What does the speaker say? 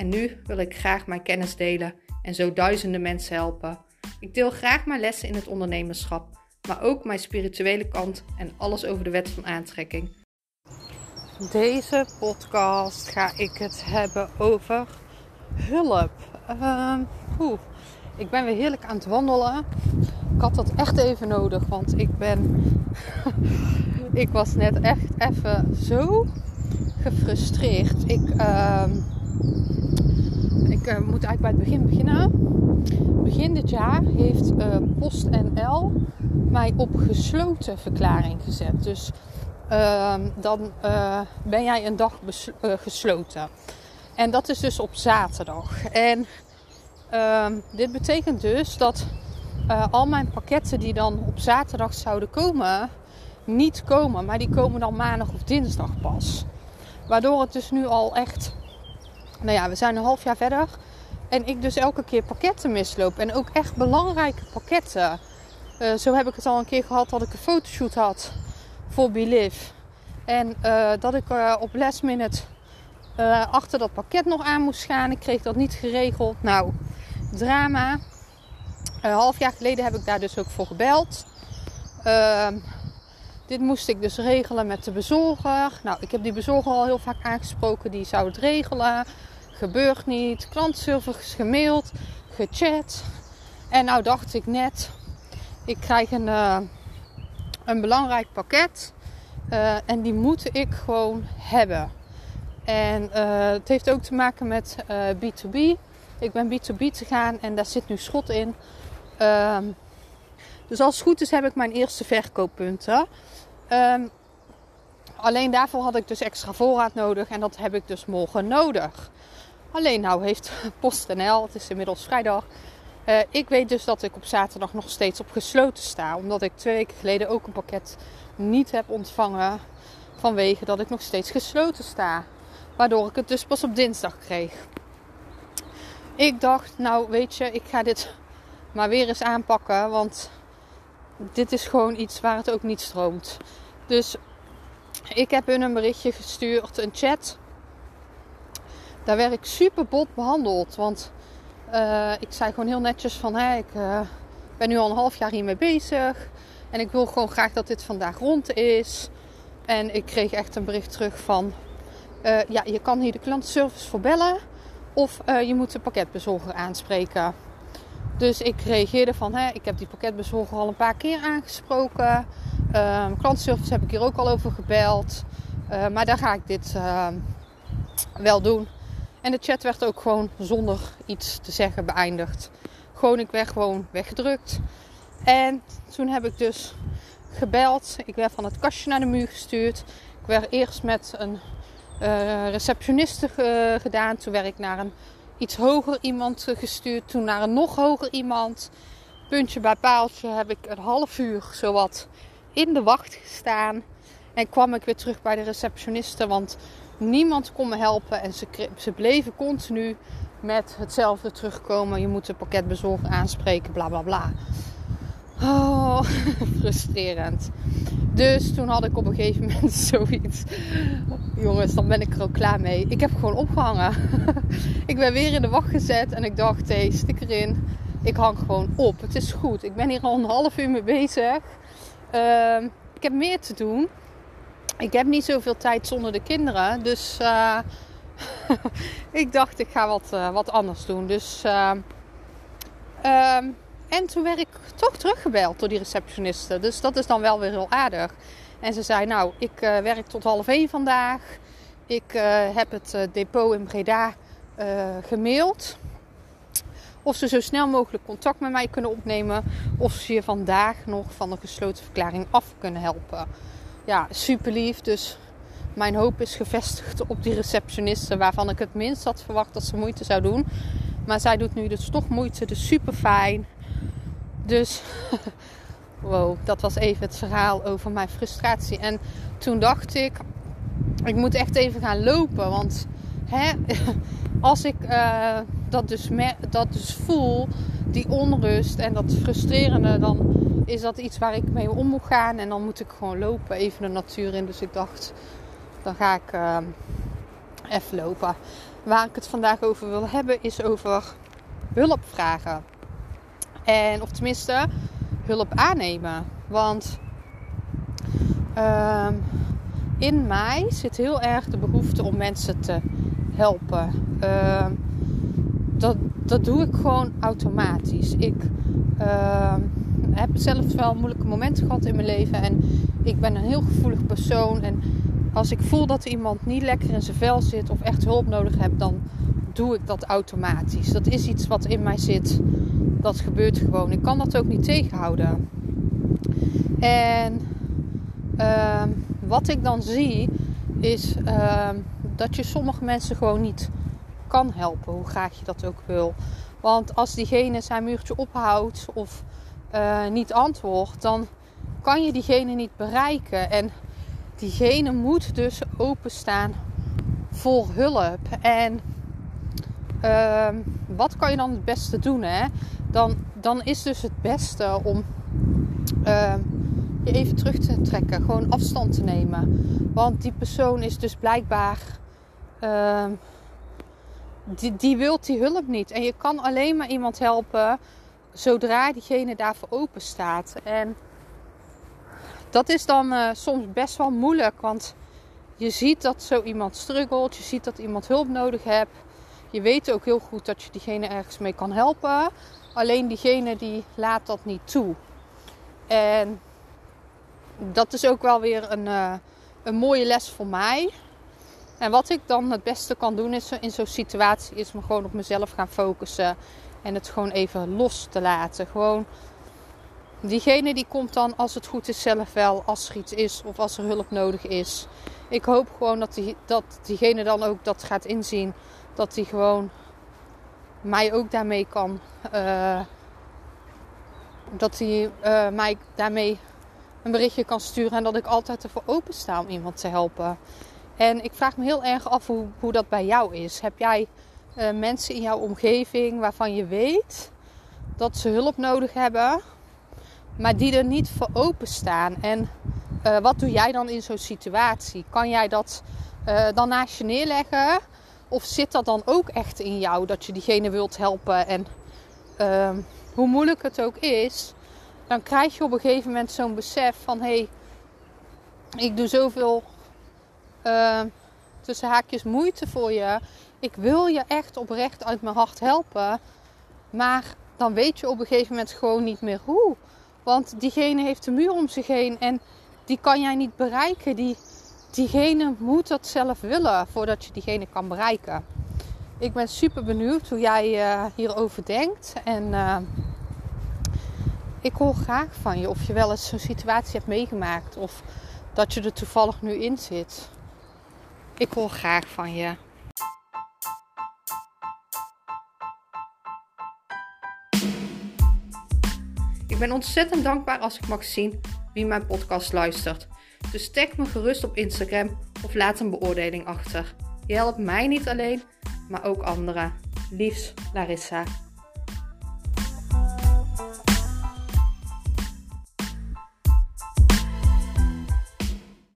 en nu wil ik graag mijn kennis delen en zo duizenden mensen helpen. Ik deel graag mijn lessen in het ondernemerschap, maar ook mijn spirituele kant en alles over de wet van aantrekking. Deze podcast ga ik het hebben over hulp. Uh, ik ben weer heerlijk aan het wandelen. Ik had dat echt even nodig, want ik ben. ik was net echt even zo gefrustreerd. Ik. Uh, ik uh, moet eigenlijk bij het begin beginnen. Begin dit jaar heeft uh, PostNL mij op gesloten verklaring gezet. Dus uh, dan eh, ben jij een dag gesloten. En dat is dus op zaterdag. En ehm, dit betekent dus dat al mijn pakketten die dan op zaterdag zouden komen, niet komen. Maar die komen dan maandag of dinsdag pas. Waardoor het dus nu al echt nou ja, we zijn een half jaar verder. En ik dus elke keer pakketten misloop. En ook echt belangrijke pakketten. Uh, zo heb ik het al een keer gehad dat ik een fotoshoot had voor Believe. En uh, dat ik uh, op last minute achter dat pakket nog aan moest gaan. Ik kreeg dat niet geregeld. Nou, drama. Een half jaar geleden heb ik daar dus ook voor gebeld. Dit moest ik dus regelen met de bezorger. Nou, ik heb die bezorger al heel vaak aangesproken. Die zou het regelen gebeurt niet. Klantservice gemaild, gechat. En nou dacht ik net, ik krijg een, uh, een belangrijk pakket. Uh, en die moet ik gewoon hebben. En uh, het heeft ook te maken met B2B. Ik ben B2B te gaan en daar zit nu schot in. Ehm, dus als het goed is heb ik mijn eerste verkooppunten. Um, alleen daarvoor had ik dus extra voorraad nodig en dat heb ik dus morgen nodig. Alleen nou heeft PostNL, het is inmiddels vrijdag. Uh, ik weet dus dat ik op zaterdag nog steeds op gesloten sta. Omdat ik twee weken geleden ook een pakket niet heb ontvangen. Vanwege dat ik nog steeds gesloten sta. Waardoor ik het dus pas op dinsdag kreeg. Ik dacht, nou weet je, ik ga dit maar weer eens aanpakken. Want dit is gewoon iets waar het ook niet stroomt. Dus ik heb hun een berichtje gestuurd, een chat daar werd ik super bot behandeld. Want uh, ik zei gewoon heel netjes van... Hé, ik uh, ben nu al een half jaar hiermee bezig. En ik wil gewoon graag dat dit vandaag rond is. En ik kreeg echt een bericht terug van... Uh, ja, je kan hier de klantenservice voor bellen. Of je moet de pakketbezorger aanspreken. Dus ik reageerde van... Hè, ik heb die pakketbezorger al een paar keer aangesproken. Ehm, klantenservice heb ik hier ook al over gebeld. maar daar ga ik dit ehm, wel doen. En de chat werd ook gewoon zonder iets te zeggen beëindigd. Gewoon, ik werd gewoon weggedrukt. En toen heb ik dus gebeld. Ik werd van het kastje naar de muur gestuurd. Ik werd eerst met een uh, receptioniste gedaan. Toen werd ik naar een iets hoger iemand gestuurd. Toen naar een nog hoger iemand. Puntje bij paaltje heb ik een half uur zowat in de wacht gestaan. En kwam ik weer terug bij de receptioniste. Want Niemand kon me helpen en ze, ze bleven continu met hetzelfde terugkomen. Je moet de pakketbezorger aanspreken, bla bla bla. Oh, frustrerend. Dus toen had ik op een gegeven moment zoiets. Jongens, dan ben ik er ook klaar mee. Ik heb gewoon opgehangen. ik ben weer in de wacht gezet en ik dacht, hé, hey, stik erin. Ik hang gewoon op. Het is goed. Ik ben hier al een half uur mee bezig. Uh, ik heb meer te doen ik heb niet zoveel tijd zonder de kinderen. Dus uh, ik dacht, ik ga wat, uh, wat anders doen. Dus, uh, en toen werd ik toch teruggebeld door die receptioniste. Dus dat is dan wel weer heel aardig. En ze zei, nou, ik werk tot half één vandaag. Ik heb het depot in Breda gemaild. Of ze zo snel mogelijk contact met mij kunnen opnemen. Of ze je vandaag nog van de gesloten verklaring af kunnen helpen ja, super lief. Dus mijn hoop is gevestigd op die receptioniste waarvan ik het minst had verwacht dat ze moeite zou doen. Maar zij doet nu dus toch moeite, dus super fijn. Dus wow, dat was even het verhaal over mijn frustratie. En toen dacht ik, ik moet echt even gaan lopen. Want hè, als ik uh, dat, dus dat dus voel, die onrust en dat frustrerende, dan is dat iets waar ik mee om moet gaan. En dan moet ik gewoon lopen, even de natuur in. Dus ik dacht, dan ga ik uh, even lopen. Waar ik het vandaag over wil hebben, is over hulp vragen. En, of tenminste, hulp aannemen. Want uh, in mij zit heel erg de behoefte om mensen te helpen. Uh, dat, dat doe ik gewoon automatisch. Ik uh, heb zelf wel moeilijke momenten gehad in mijn leven. En ik ben een heel gevoelig persoon. En als ik voel dat iemand niet lekker in zijn vel zit of echt hulp nodig heeft, dan doe ik dat automatisch. Dat is iets wat in mij zit. Dat gebeurt gewoon. Ik kan dat ook niet tegenhouden. En uh, wat ik dan zie is uh, dat je sommige mensen gewoon niet kan helpen, hoe graag je dat ook wil. Want als diegene zijn muurtje ophoudt of uh, niet antwoordt, dan kan je diegene niet bereiken. En diegene moet dus openstaan voor hulp. En uh, wat kan je dan het beste doen? Hè? Dan, dan is dus het beste om uh, je even terug te trekken, gewoon afstand te nemen. Want die persoon is dus blijkbaar. Uh, die, die wil die hulp niet. En je kan alleen maar iemand helpen zodra diegene daarvoor open staat. En dat is dan uh, soms best wel moeilijk. Want je ziet dat zo iemand struggelt. Je ziet dat iemand hulp nodig heeft. Je weet ook heel goed dat je diegene ergens mee kan helpen. Alleen diegene die laat dat niet toe. En dat is ook wel weer een, uh, een mooie les voor mij. En wat ik dan het beste kan doen is in zo'n situatie is me gewoon op mezelf gaan focussen. En het gewoon even los te laten. Gewoon diegene die komt dan als het goed is zelf wel. Als er iets is of als er hulp nodig is. Ik hoop gewoon dat, die, dat diegene dan ook dat gaat inzien. Dat die gewoon mij ook daarmee kan. Uh, dat hij uh, mij daarmee een berichtje kan sturen. En dat ik altijd ervoor open sta om iemand te helpen. En ik vraag me heel erg af hoe, hoe dat bij jou is. Heb jij uh, mensen in jouw omgeving waarvan je weet dat ze hulp nodig hebben, maar die er niet voor openstaan? En wat doe jij dan in zo'n situatie? Kan jij dat dan naast je neerleggen? Of zit dat dan ook echt in jou dat je diegene wilt helpen? En ehm, hoe moeilijk het ook is, dan krijg je op een gegeven moment zo'n besef van hé, hey, ik doe zoveel uh, tussen haakjes moeite voor je. Ik wil je echt oprecht uit mijn hart helpen. Maar dan weet je op een gegeven moment gewoon niet meer hoe. Want diegene heeft een muur om zich heen en die kan jij niet bereiken. Die, diegene moet dat zelf willen voordat je diegene kan bereiken. Ik ben super benieuwd hoe jij uh, hierover denkt. En uh, ik hoor graag van je of je wel eens zo'n situatie hebt meegemaakt. Of dat je er toevallig nu in zit. Ik hoor graag van je. Ik ben ontzettend dankbaar als ik mag zien wie mijn podcast luistert. Dus tag me gerust op Instagram of laat een beoordeling achter. Je helpt mij niet alleen, maar ook anderen. Liefs, Larissa.